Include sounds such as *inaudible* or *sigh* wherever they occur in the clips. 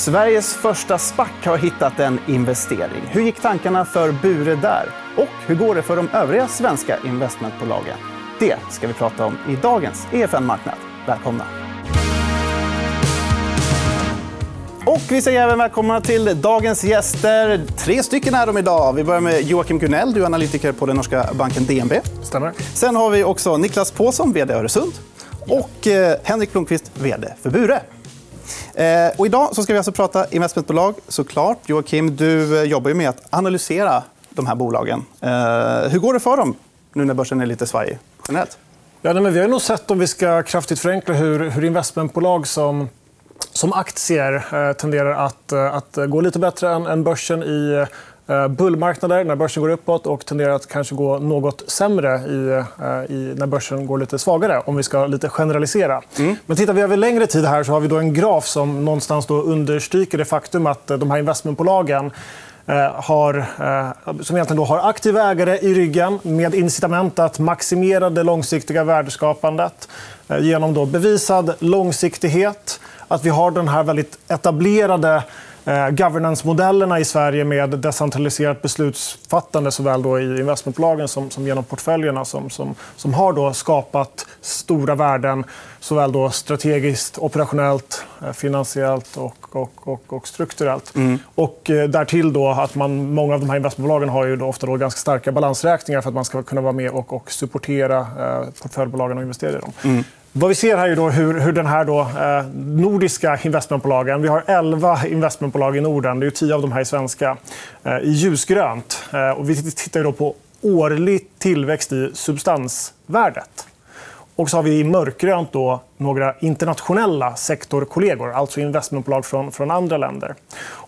Sveriges första SPAC har hittat en investering. Hur gick tankarna för Bure där? Och hur går det för de övriga svenska investmentbolagen? Det ska vi prata om i dagens EFN Marknad. Välkomna! Och vi säger även välkomna till dagens gäster. Tre stycken är de idag. Vi börjar med Joakim Gunell, du är analytiker på den norska banken DNB. Stämmer. Sen har vi också Niklas Påsson, vd Öresund. Och eh, Henrik Blomqvist, vd för Bure. Eh, och idag så ska vi alltså prata investmentbolag. såklart. Joakim, du eh, jobbar ju med att analysera de här bolagen. Eh, hur går det för dem nu när börsen är lite svajig generellt? Ja, nej, men vi har nog sett, om vi ska kraftigt förenkla, hur, hur investmentbolag som som aktier eh, tenderar att, eh, att gå lite bättre än, än börsen i bullmarknader när börsen går uppåt och tenderar att kanske gå något sämre i, i, när börsen går lite svagare, om vi ska lite generalisera. Mm. Men tittar vi över längre tid här så har vi då en graf som någonstans då understryker det faktum att de här investmentbolagen har, som egentligen då har aktiva ägare i ryggen med incitament att maximera det långsiktiga värdeskapandet genom då bevisad långsiktighet att vi har den här väldigt etablerade eh, governance-modellerna i Sverige med decentraliserat beslutsfattande såväl då i investmentbolagen som, som genom portföljerna som, som, som har då skapat stora värden såväl då strategiskt, operationellt, eh, finansiellt och, och, och, och strukturellt. Mm. Och eh, därtill då att man, många av de här investmentbolagen har ju då ofta då ganska starka balansräkningar för att man ska kunna vara med och, och supportera eh, portföljbolagen och investera i dem. Mm. Vad vi ser här är då hur, hur den här då, eh, nordiska investmentbolagen... Vi har 11 investmentbolag i Norden. Det är 10 av dem här är svenska. Eh, I ljusgrönt. Eh, och vi tittar då på årlig tillväxt i substansvärdet. Och så har vi i mörkgrönt då några internationella sektorkollegor, alltså investmentbolag från, från andra länder.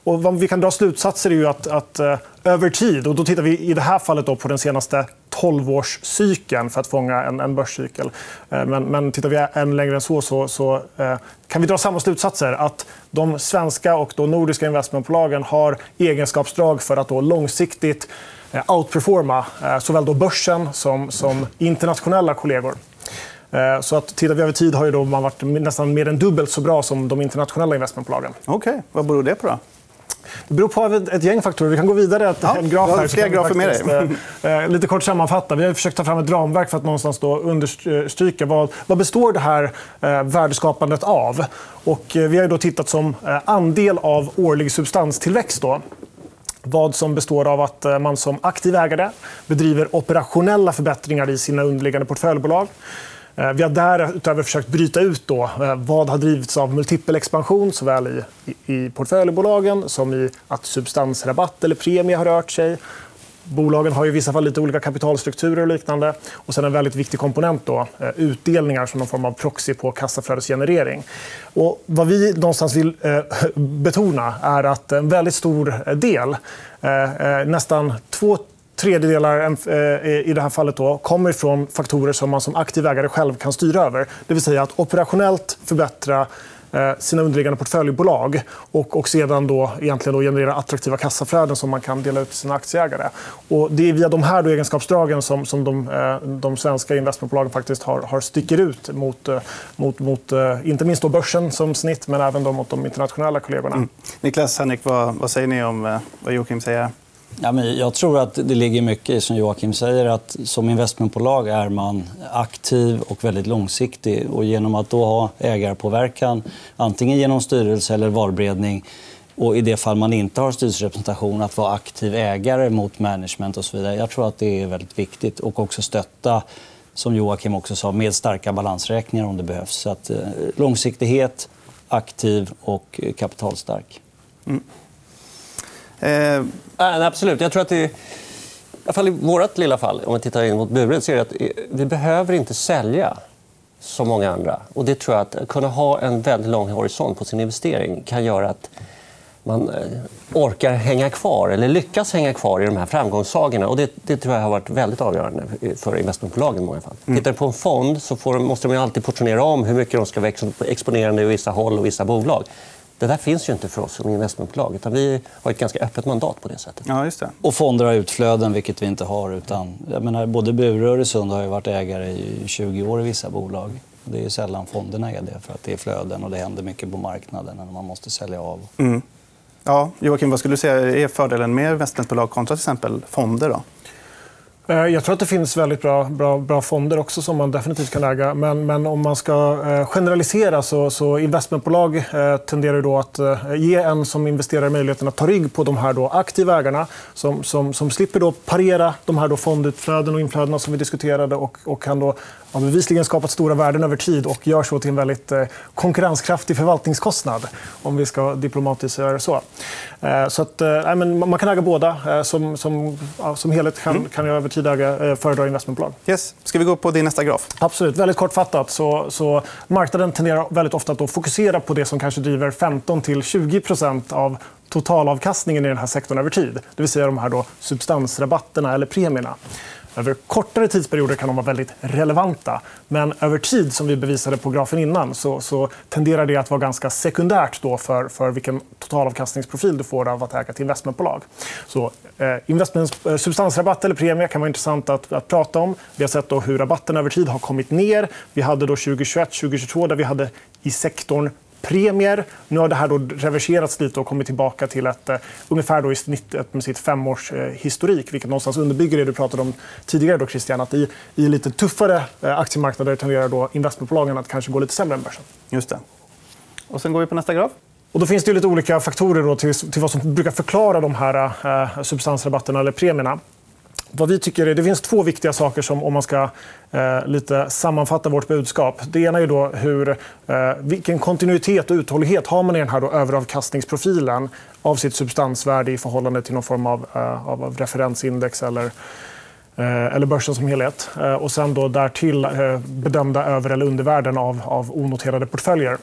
Och vad vi kan dra slutsatser är ju att, att eh, över tid, och då tittar vi i det här fallet då på den senaste 12-årscykeln för att fånga en, en börscykel. Eh, men, men tittar vi än längre än så, så, så eh, kan vi dra samma slutsatser. Att de svenska och då nordiska investmentbolagen har egenskapsdrag för att då långsiktigt eh, outperforma såväl då börsen som, som internationella kollegor. Så att tittar vi över tid har ju då man varit nästan mer än dubbelt så bra som de internationella investmentbolagen. Okay. Vad beror det på? Då? Det beror på ett gäng faktorer. Vi kan gå vidare. Ja, en graf här. Fler grafer med dig. Eh, lite kort sammanfatta. Vi har försökt ta fram ett ramverk för att någonstans då understryka vad, vad består det här eh, värdeskapandet av. Och vi har då tittat som andel av årlig substanstillväxt. Då vad som består av att man som aktiv ägare bedriver operationella förbättringar i sina underliggande portföljbolag. Eh, vi har därutöver försökt bryta ut då, eh, vad har drivits av multipel expansion såväl i, i portföljbolagen som i att substansrabatt eller premie har rört sig. Bolagen har i vissa fall lite olika kapitalstrukturer och liknande. Och sen en väldigt viktig komponent, då, eh, utdelningar som någon form av proxy på kassaflödesgenerering. Och vad vi någonstans vill *laughs* betona är att en väldigt stor del, nästan två tredjedelar eh, i det här fallet då, kommer från faktorer som man som aktiv ägare själv kan styra över. Det vill säga att operationellt förbättra eh, sina underliggande portföljbolag och, och sedan då egentligen då generera attraktiva kassaflöden som man kan dela ut till sina aktieägare. Och det är via de här då egenskapsdragen som, som de, eh, de svenska investmentbolagen faktiskt har, har sticker ut mot, mot, mot inte minst då börsen som snitt men även då mot de internationella kollegorna. Mm. Niklas, Henrik, vad, vad säger ni om vad Joakim säger? Ja, men jag tror att det ligger mycket i som Joakim säger att som investmentbolag är man aktiv och väldigt långsiktig. Och genom att då ha ägarpåverkan, antingen genom styrelse eller valberedning och i det fall man inte har styrelserepresentation, att vara aktiv ägare mot management och så vidare. Jag tror att det är väldigt viktigt. Och också stötta, som Joakim också sa, med starka balansräkningar om det behövs. Så att, eh, långsiktighet, aktiv och eh, kapitalstark. Mm. Eh... absolut. Jag tror att det... I alla fall i vårt lilla fall, om vi tittar in mot Bure, så är det att vi behöver inte sälja som många andra. Och det tror jag att kunna ha en väldigt lång horisont på sin investering kan göra att man eh, orkar hänga kvar eller lyckas hänga kvar i de här framgångssagorna. Och det, det tror jag har varit väldigt avgörande för investmentbolagen. I många fall. Mm. Tittar du på en fond så får, måste de alltid portionera om hur mycket de ska vara exponerande i vissa håll och vissa bolag. Det där finns ju inte för oss som investmentbolag. Utan vi har ett ganska öppet mandat på det sättet. Ja, just det. Och fonder har utflöden, vilket vi inte har. Utan, jag menar, både Bure och Öresund har ju varit ägare i 20 år i vissa bolag. Det är sällan fonderna är det, för att det är flöden och det händer mycket på marknaden när man måste sälja av. Mm. Ja, Joakim, vad skulle du säga är fördelen med investmentbolag kontra till exempel fonder? Då? Eh, jag tror att det finns väldigt bra, bra, bra fonder också som man definitivt kan äga. Men, men om man ska eh, generalisera så, så investmentbolag eh, tenderar då att ge en som investerar möjligheten att ta rygg på de här då aktiva ägarna som, som, som slipper då parera de här då fondutflöden och inflödena som vi diskuterade och, och kan då har bevisligen skapat stora värden över tid och gör så till en väldigt konkurrenskraftig förvaltningskostnad. Om vi ska diplomatiskt göra så. Så att, eh, man kan äga båda. Som, som, som helhet kan, mm. kan jag över tid äga, föredra investmentbolag. Yes. Ska vi gå på din nästa graf? Absolut. Väldigt kortfattat. Så, så marknaden tenderar väldigt ofta att fokusera på det som kanske driver 15-20% av totalavkastningen i den här sektorn över tid. Det vill säga de här då substansrabatterna eller premierna. Över kortare tidsperioder kan de vara väldigt relevanta. Men över tid, som vi bevisade på grafen innan, så, så tenderar det att vara ganska sekundärt då för, för vilken totalavkastningsprofil du får av att äga ett investmentbolag. Så, Eh, eh, substansrabatt eller premie kan vara intressant att, att prata om. Vi har sett då hur rabatten över tid har kommit ner. Vi hade då 2021-2022 där vi hade i sektorn premier. Nu har det här då reverserats lite och kommit tillbaka till ett, uh, ungefär då i snitt med sitt femårshistorik. Eh, uh. Vilket någonstans underbygger det du pratade om tidigare, då, Christian. Att i, i lite tuffare uh, aktiemarknader tenderar då investmentbolagen att kanske gå lite sämre än börsen. Just det. Och sen går vi på nästa graf. Och då finns det lite olika faktorer då till, till vad som brukar förklara de här eh, substansrabatterna eller premierna. Vad vi tycker är, det finns två viktiga saker som om man ska eh, lite sammanfatta vårt budskap. Det ena är då hur, eh, vilken kontinuitet och uthållighet har man i den här då överavkastningsprofilen av sitt substansvärde i förhållande till någon form av, eh, av referensindex eller eh, eller börsen som helhet. Eh, och sen då därtill eh, bedömda över eller undervärden av, av onoterade portföljer.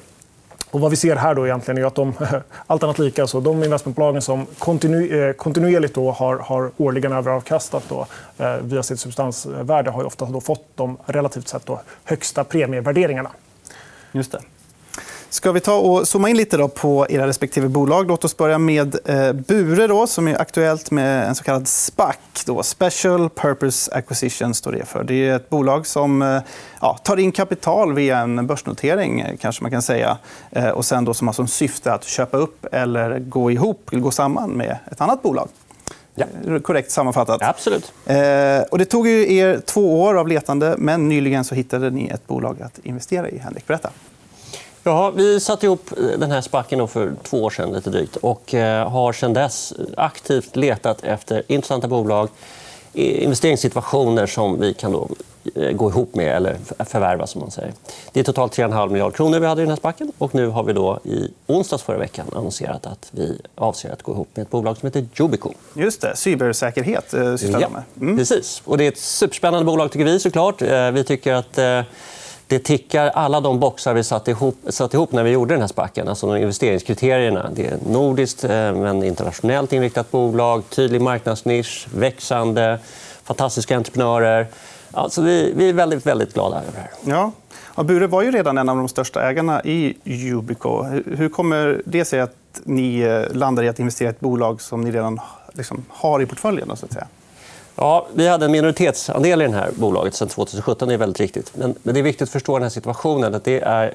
Och vad vi ser här då egentligen är att de, *laughs* allt annat lika, så de investmentbolagen som kontinu, eh, kontinuerligt då har, har årligen överavkastat då, eh, via sitt substansvärde har ofta då fått de relativt sett då högsta premievärderingarna. Just det. Ska vi ta och zooma in lite då på era respektive bolag? Låt oss börja med eh, Bure då, som är aktuellt med en så kallad SPAC. Då. Special Purpose Acquisition står det för. Det är ett bolag som eh, ja, tar in kapital via en börsnotering, eh, kanske man kan säga. Eh, och sen då som har som syfte att köpa upp eller gå ihop, eller gå samman med ett annat bolag. Ja. Eh, korrekt sammanfattat. Absolut. Eh, och det tog ju er två år av letande, men nyligen så hittade ni ett bolag att investera i. Henrik, berätta. Ja, vi satte ihop den här spacken för två år sedan lite drygt och eh, har sedan dess aktivt letat efter intressanta bolag investeringssituationer som vi kan då eh, gå ihop med eller förvärva. Som man säger. Det är totalt 3,5 miljarder kronor vi hade i den här spacken. Och nu har vi då i onsdags förra veckan annonserat att vi avser att gå ihop med ett bolag som heter Jubico. Just det. Cybersäkerhet eh, sysslar ja, med. Mm. Precis. Och det är ett superspännande bolag, tycker vi. såklart. Vi tycker att det tickar alla de boxar vi satte ihop, satt ihop när vi gjorde den här spacken. Alltså investeringskriterierna. Det är ett nordiskt eh, men internationellt inriktat bolag, tydlig marknadsnisch, växande, fantastiska entreprenörer. Alltså vi, vi är väldigt, väldigt glada över det här. Ja. Ja, Bure var ju redan en av de största ägarna i Yubico. Hur kommer det sig att ni eh, landar i att investera i ett bolag som ni redan liksom har i portföljen? Så att säga? Ja, vi hade en minoritetsandel i det här bolaget sen 2017. Det är väldigt riktigt. Men, men det är viktigt att förstå den här situationen. Att det är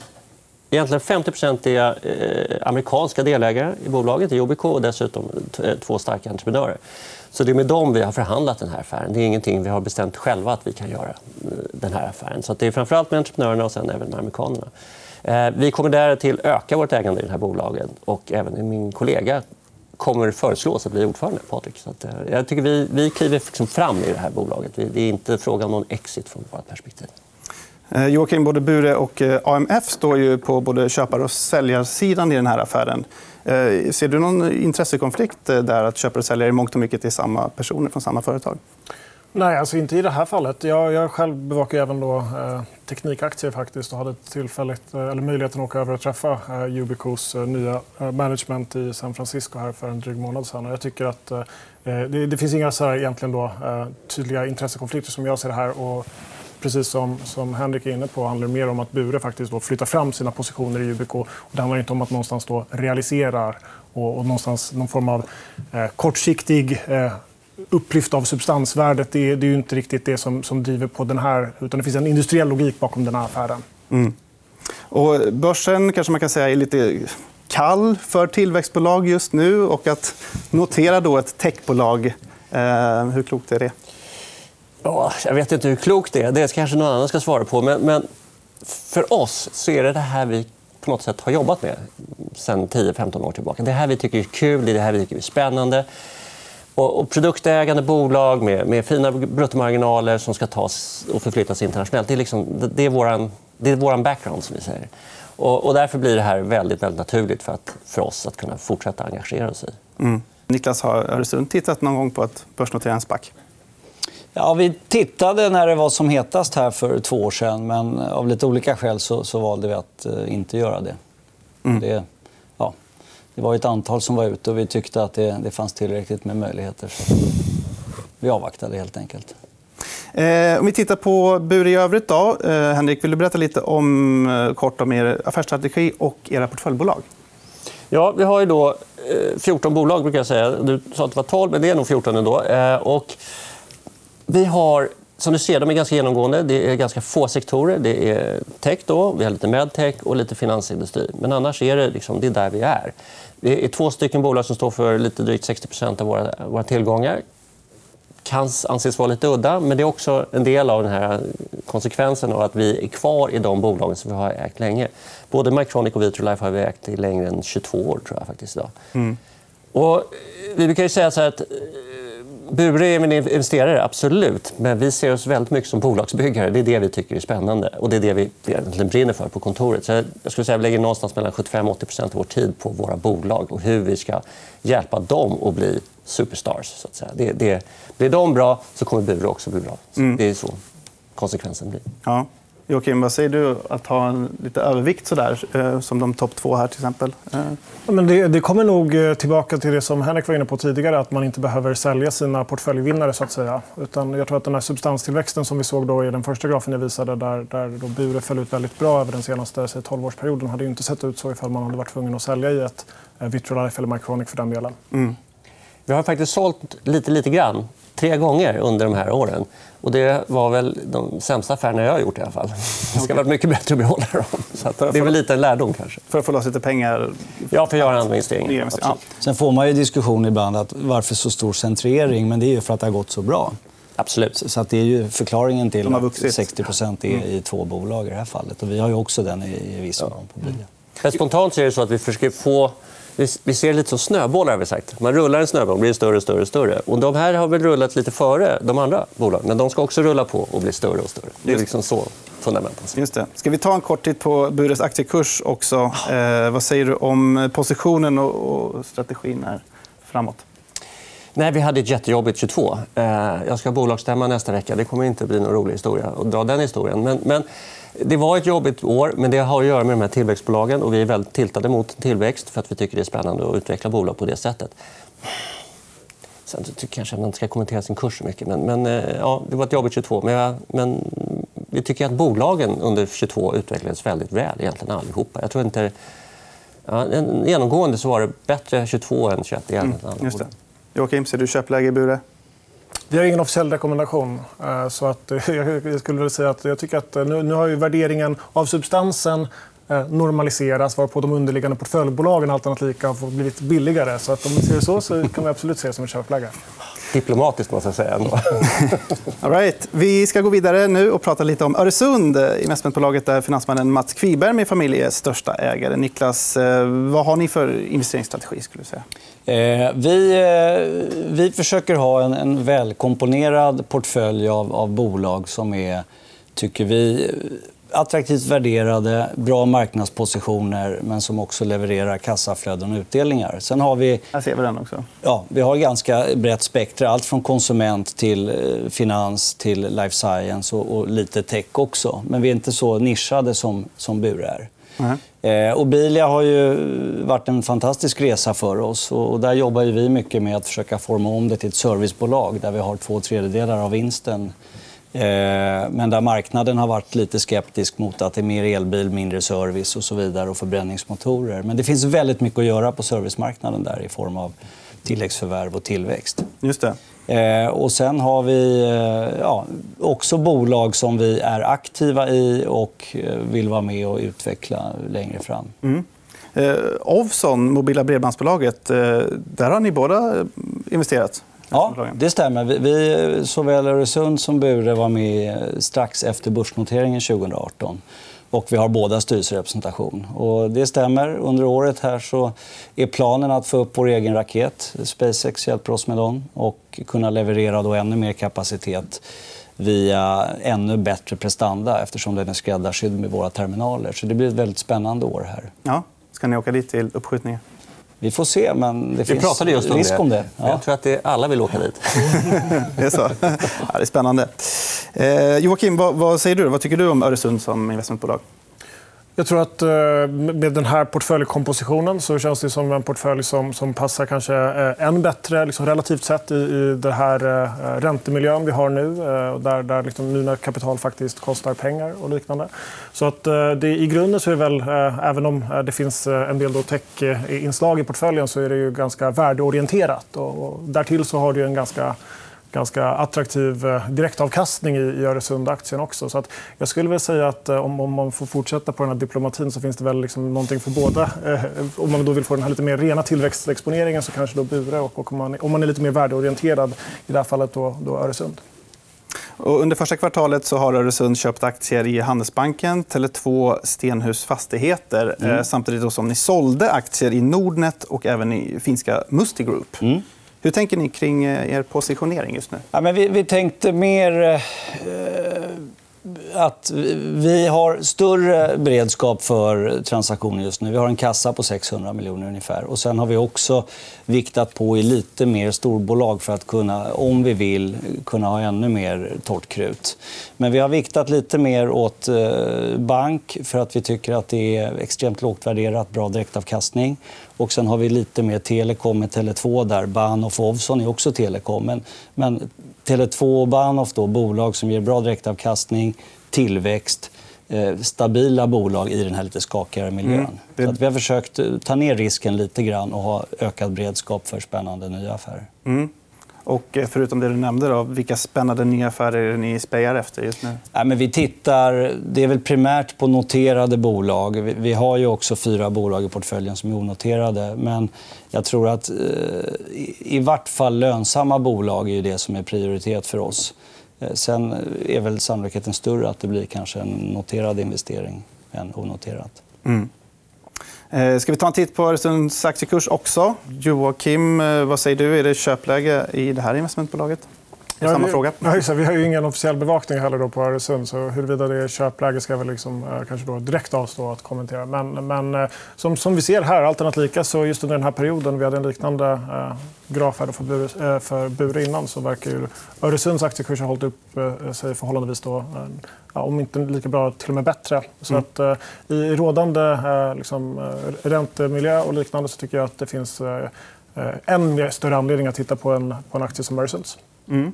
egentligen 50 är eh, amerikanska delägare i bolaget, i Jobico och dessutom eh, två starka entreprenörer. Så det är med dem vi har förhandlat den här affären. Det är ingenting vi har bestämt själva att vi kan göra. Eh, den här affären. Så det är framförallt med entreprenörerna och sen även med amerikanerna. Vi kommer därtill öka vårt ägande i det här bolaget. Och även min kollega kommer föreslås att bli ordförande, Patrik. Så att, eh, jag tycker vi, vi kliver liksom fram i det här bolaget. Det är inte fråga om någon exit från vårt perspektiv. Eh, Joakim, både Bure och eh, AMF står ju på både köpar och säljarsidan i den här affären. Ser du någon intressekonflikt där att köpare och säljare i mångt och mycket är samma personer från samma företag? Nej, alltså inte i det här fallet. Jag, jag själv bevakar även då, eh, teknikaktier faktiskt och hade tillfälligt, eh, eller möjligheten att åka över och träffa eh, Ubicos eh, nya eh, management i San Francisco här för en dryg månad sedan. Och jag tycker att eh, eh, det, det, finns inga så här, egentligen då, eh, tydliga intressekonflikter som jag ser det här. Och precis som, som Henrik är inne på handlar det mer om att Bure faktiskt då flyttar fram sina positioner i Ubico. Och det handlar inte om att någonstans då realisera och, och någonstans någon form av kortsiktig upplyft av substansvärdet det är, det är inte riktigt det som, som driver på den här. Utan det finns en industriell logik bakom den här affären. Mm. Och börsen kanske man kan säga är lite kall för tillväxtbolag just nu. Och att notera då ett techbolag, eh, hur klokt är det? Ja, jag vet inte hur klokt det är. Det kanske någon annan ska svara på. Men, men för oss så är det det här vi på något sätt har jobbat med sen 10-15 år tillbaka. Det här vi tycker är kul, det här vi tycker är spännande. Och, och produktägande bolag med, med fina bruttomarginaler som ska tas och förflyttas internationellt. Det är, liksom, det är det är våran background, som vi säger. Och, och, därför blir det här väldigt, väldigt naturligt för, att, för oss att kunna fortsätta engagera oss i. Mm. Niklas, har Öresund tittat någon gång på att börsnotera en SPAC? Ja, vi tittade när det var som hetast här för två år sedan. Men av lite olika skäl så, så valde vi att uh, inte göra det. Mm. det. Det var ett antal som var ute och vi tyckte att det, det fanns tillräckligt med möjligheter. Så vi avvaktade helt enkelt. Eh, om vi tittar på Bure i övrigt. Då. Eh, Henrik, vill du berätta lite om, eh, kort om er affärsstrategi och era portföljbolag? Ja, vi har ju då 14 eh, bolag. brukar jag säga. Du sa att det var 12, men det är nog 14 ändå. Eh, och vi har som du ser, de är ganska genomgående. Det är ganska få sektorer. Det är tech, då, vi har lite medtech och lite finansindustri. Men annars är det, liksom, det är där vi är. Det är två stycken bolag som står för lite drygt 60% av våra, våra tillgångar kan anses vara lite udda, men det är också en del av den här konsekvensen av att vi är kvar i de bolagen som vi har ägt länge. Både Mycronic och Vitrolife har vi ägt i längre än 22 år. tror jag faktiskt idag. Mm. Och vi brukar säga så att Bure är en investerare, absolut. Men vi ser oss väldigt mycket som bolagsbyggare. Det är det vi tycker är spännande. Och det är det vi egentligen brinner för på kontoret. Så jag skulle säga att vi lägger någonstans mellan 75 80% av vår tid på våra bolag och hur vi ska hjälpa dem att bli superstars. Så att säga. Det, det, blir de bra så kommer Bure också bli bra. Mm. Det är så konsekvensen blir. Ja. Joakim, vad säger du att ha en lite övervikt så där, eh, som de topp två här till exempel? Eh. Ja, men det, det, kommer nog eh, tillbaka till det som Henrik var inne på tidigare, att man inte behöver sälja sina portföljvinnare. Så att säga. Utan jag tror att den här substanstillväxten som vi såg då i den första grafen jag visade, där, där då Bure föll ut väldigt bra över den senaste 12-årsperioden, hade inte sett ut så ifall man hade varit tvungen att sälja i ett Vitrolife eller Mycronic för den delen. Mm. Vi har faktiskt sålt lite, lite grann tre gånger under de här åren. Och det var väl de sämsta affärerna jag har gjort. i alla fall. Det ska vara mycket bättre att behålla dem. Så det är väl lite en lärdom. kanske. För att få loss lite pengar? Ja, för att göra andra investeringar. Ja. Sen får man ju diskussion ibland att varför så stor centrering. Men det är ju för att det har gått så bra. Absolut. Så att det är ju förklaringen till att 60 är mm. i två bolag i det här fallet. Och vi har ju också den i viss mån på Bilia. Spontant är det så att vi försöker få vi ser lite som snöbollar. Har vi sagt. Man rullar en snöboll och blir större och större. Och större. Och de här har väl rullat lite före de andra bolagen. Men de ska också rulla på och bli större och större. Det är liksom så fundamenten Just det. Ska vi ta en kort titt på Bures aktiekurs också? Eh, vad säger du om positionen och, strategin här framåt? Nej, vi hade ett jättejobbigt 22. Eh, jag ska ha bolagsstämma nästa vecka. Det kommer inte bli någon rolig historia att dra den historien. Men, men det var ett jobbigt år, men det har att göra med de här tillväxtbolagen. Och vi är väldigt tilltade mot tillväxt för att vi tycker det är spännande att utveckla bolag på det sättet. Sen tycker jag kanske att man inte ska kommentera sin kurs så mycket. Men, men eh, ja, det var ett jobbigt 22. Men, ja, men vi tycker att bolagen under 22 utvecklades väldigt väl, egentligen allihopa. Jag tror inte... Ja, genomgående så var det bättre 22 än 21. Mm, just det. Joakim, ser du köpläge i Bure? Vi har ingen officiell rekommendation. Eh, så att, *laughs* jag skulle säga att jag tycker att eh, nu, nu har ju värderingen av substansen eh, normaliseras varpå de underliggande portföljbolagen allt lika har blivit billigare. Så att om vi ser det så, så kan vi absolut se det som ett köpläge. Diplomatiskt, måste jag säga. *laughs* All right. Vi ska gå vidare nu och prata lite om Öresund, investmentbolaget där finansmannen Mats Kviberg med familj är största ägare. Niklas, vad har ni för investeringsstrategi? Skulle du säga? Eh, vi, eh, vi försöker ha en, en välkomponerad portfölj av, av bolag som är, tycker vi, attraktivt värderade, bra marknadspositioner men som också levererar kassaflöden och utdelningar. Sen har vi... Här ser vi den också. Ja, vi har ganska brett spektra. Allt från konsument till eh, finans till life science och, och lite tech också. Men vi är inte så nischade som, som Bure är. Eh, mm. Obilia har ju varit en fantastisk resa för oss. Och där jobbar vi mycket med att försöka forma om det till ett servicebolag där vi har två tredjedelar av vinsten. Eh, men där marknaden har varit lite skeptisk mot att det är mer elbil, mindre service och så vidare och förbränningsmotorer. Men det finns väldigt mycket att göra på servicemarknaden där i form av tilläggsförvärv och tillväxt. Just det. Eh, och sen har vi eh, ja, också bolag som vi är aktiva i och eh, vill vara med och utveckla längre fram. Mm. Eh, Ovzon, mobila bredbandsbolaget, eh, där har ni båda investerat? Ja, det stämmer. Vi, vi, såväl Öresund som Bure var med strax efter börsnoteringen 2018. Och vi har båda styrelserepresentation. Och det stämmer. Under året här så är planen att få upp vår egen raket. SpaceX hjälper oss med den och kunna leverera då ännu mer kapacitet via ännu bättre prestanda eftersom den är skräddarsydd med våra terminaler. Så det blir ett väldigt spännande år här. Ja. Ska ni åka dit till uppskjutningen? Vi får se, men det Vi finns pratade just om risk det. om det. Ja. Jag tror att det, alla vill åka dit. *laughs* det är så. Ja, det är spännande. Eh, Joakim, vad, vad, säger du? Vad tycker du om Öresund som investmentbolag? Jag tror att eh, med den här portföljkompositionen så känns det som en portfölj som, som passar kanske eh, än bättre liksom relativt sett i, i den här eh, räntemiljön vi har nu. Där, där liksom nu när kapital faktiskt kostar pengar och liknande. Så att det, i grunden så är det väl, även om det finns en del tech-inslag i portföljen så är det ju ganska värdeorienterat. Och, och därtill så har du en ganska ganska attraktiv eh, direktavkastning i Öresund-aktien också. Så att jag skulle väl säga att eh, om, man får fortsätta på den här diplomatin så finns det väl liksom någonting för båda. Eh, om man då vill få den här lite mer rena tillväxtexponeringen så kanske då Bure och om man, om man är lite mer värdeorienterad i det här fallet då, då Öresund. Och under första kvartalet så har Öresund köpt aktier i Handelsbanken, Tele2, Stenhus Fastigheter mm. samtidigt som ni sålde aktier i Nordnet och även i finska Musti Group. Mm. Hur tänker ni kring eh, er positionering just nu? Ja, men vi, vi tänkte mer... Eh, att vi har större beredskap för transaktioner just nu. Vi har en kassa på 600 miljoner ungefär. Och sen har vi också viktat på i lite mer storbolag för att kunna, om vi vill, kunna ha ännu mer torrt krut. Men vi har viktat lite mer åt eh, bank för att vi tycker att det är extremt lågt värderat, bra direktavkastning. Och sen har vi lite mer telekom med Tele2 där. Bahnhof och Ovzon är också telekom. Men, men Tele2 och Bahnhof, då, bolag som ger bra direktavkastning, tillväxt eh, stabila bolag i den här lite skakigare miljön. Mm. Så att vi har försökt eh, ta ner risken lite grann och ha ökad beredskap för spännande nya affärer. Mm. Och eh, förutom det du nämnde, då, vilka spännande nya affärer är det ni spejar efter just nu? Ja, men vi tittar det är väl primärt på noterade bolag. Vi har ju också fyra bolag i portföljen som är onoterade. Men jag tror att eh, i vart fall lönsamma bolag är det som är prioritet för oss. Eh, sen är väl sannolikheten större att det blir kanske en noterad investering än onoterat. Mm. Eh, ska vi ta en titt på Öresunds aktiekurs också? Joakim, eh, vad säger du? Är det köpläge i det här investmentbolaget? Ja, Samma vi, fråga. Ja, vi har ju ingen officiell bevakning heller då på Öresund. Så huruvida det är köpläge ska jag liksom, eh, kanske då direkt avstå att kommentera. Men, men eh, som, som vi ser här, allt annat lika, så just under den här perioden, vi hade en liknande eh, graf här för, Bure, eh, för Bure innan, så verkar ju Öresunds aktiekurs ha hållit upp eh, sig förhållandevis då, eh, ja, om inte lika bra, till och med bättre. Så mm. att, eh, I rådande liksom, räntemiljö och liknande så tycker jag att det finns än större anledning att titta på en, på en aktie som Öresunds. Mm.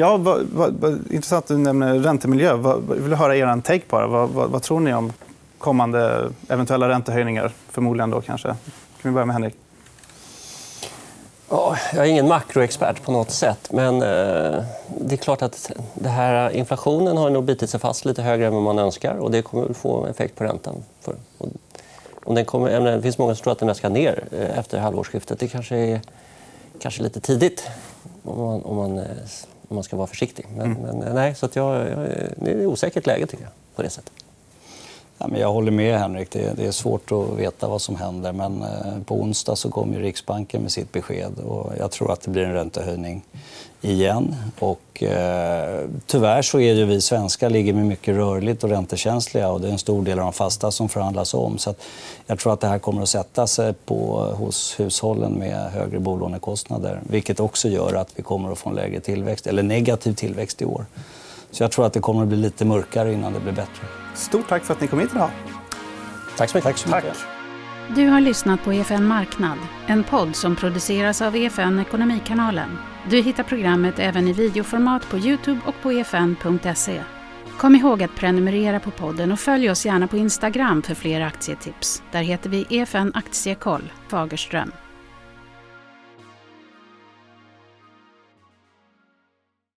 Ja, vad, vad, vad, intressant att du nämner räntemiljö. Vad, vill höra er take på det. Vad, vad, tror ni om kommande eventuella räntehöjningar? Förmodligen då kanske. Kan vi börja med Henrik? jag är ingen makroexpert på något sätt. Men eh, det är klart att det här, inflationen har nog bitit sig fast lite högre än vad man önskar. och Det kommer att få effekt på räntan. För, om den kommer, det finns många som tror att den ska ner eh, efter halvårsskiftet. Det kanske är kanske lite tidigt om man, om man eh, om man ska vara försiktig. Men, mm. men nej, så att jag, jag, det är osäkert läge tycker jag, på det sättet. Ja, men jag håller med Henrik. Det, det är svårt att veta vad som händer. Men eh, på onsdag så kommer Riksbanken med sitt besked. Och jag tror att det blir en räntehöjning igen. Och, eh, tyvärr så är ju vi svenskar ligger med mycket rörligt och räntekänsliga. Och det är en stor del av de fasta som förhandlas om. Så jag tror att det här kommer att sätta sig på, hos hushållen med högre bolånekostnader. Vilket också gör att vi kommer att få en lägre tillväxt, eller negativ tillväxt i år. Så jag tror att det kommer att bli lite mörkare innan det blir bättre. Stort tack för att ni kom hit idag. Tack så mycket. Tack så mycket. Tack. Du har lyssnat på EFN Marknad, en podd som produceras av EFN Ekonomikanalen. Du hittar programmet även i videoformat på Youtube och på efn.se. Kom ihåg att prenumerera på podden och följ oss gärna på Instagram för fler aktietips. Där heter vi EFN Aktiekoll, Fagerström.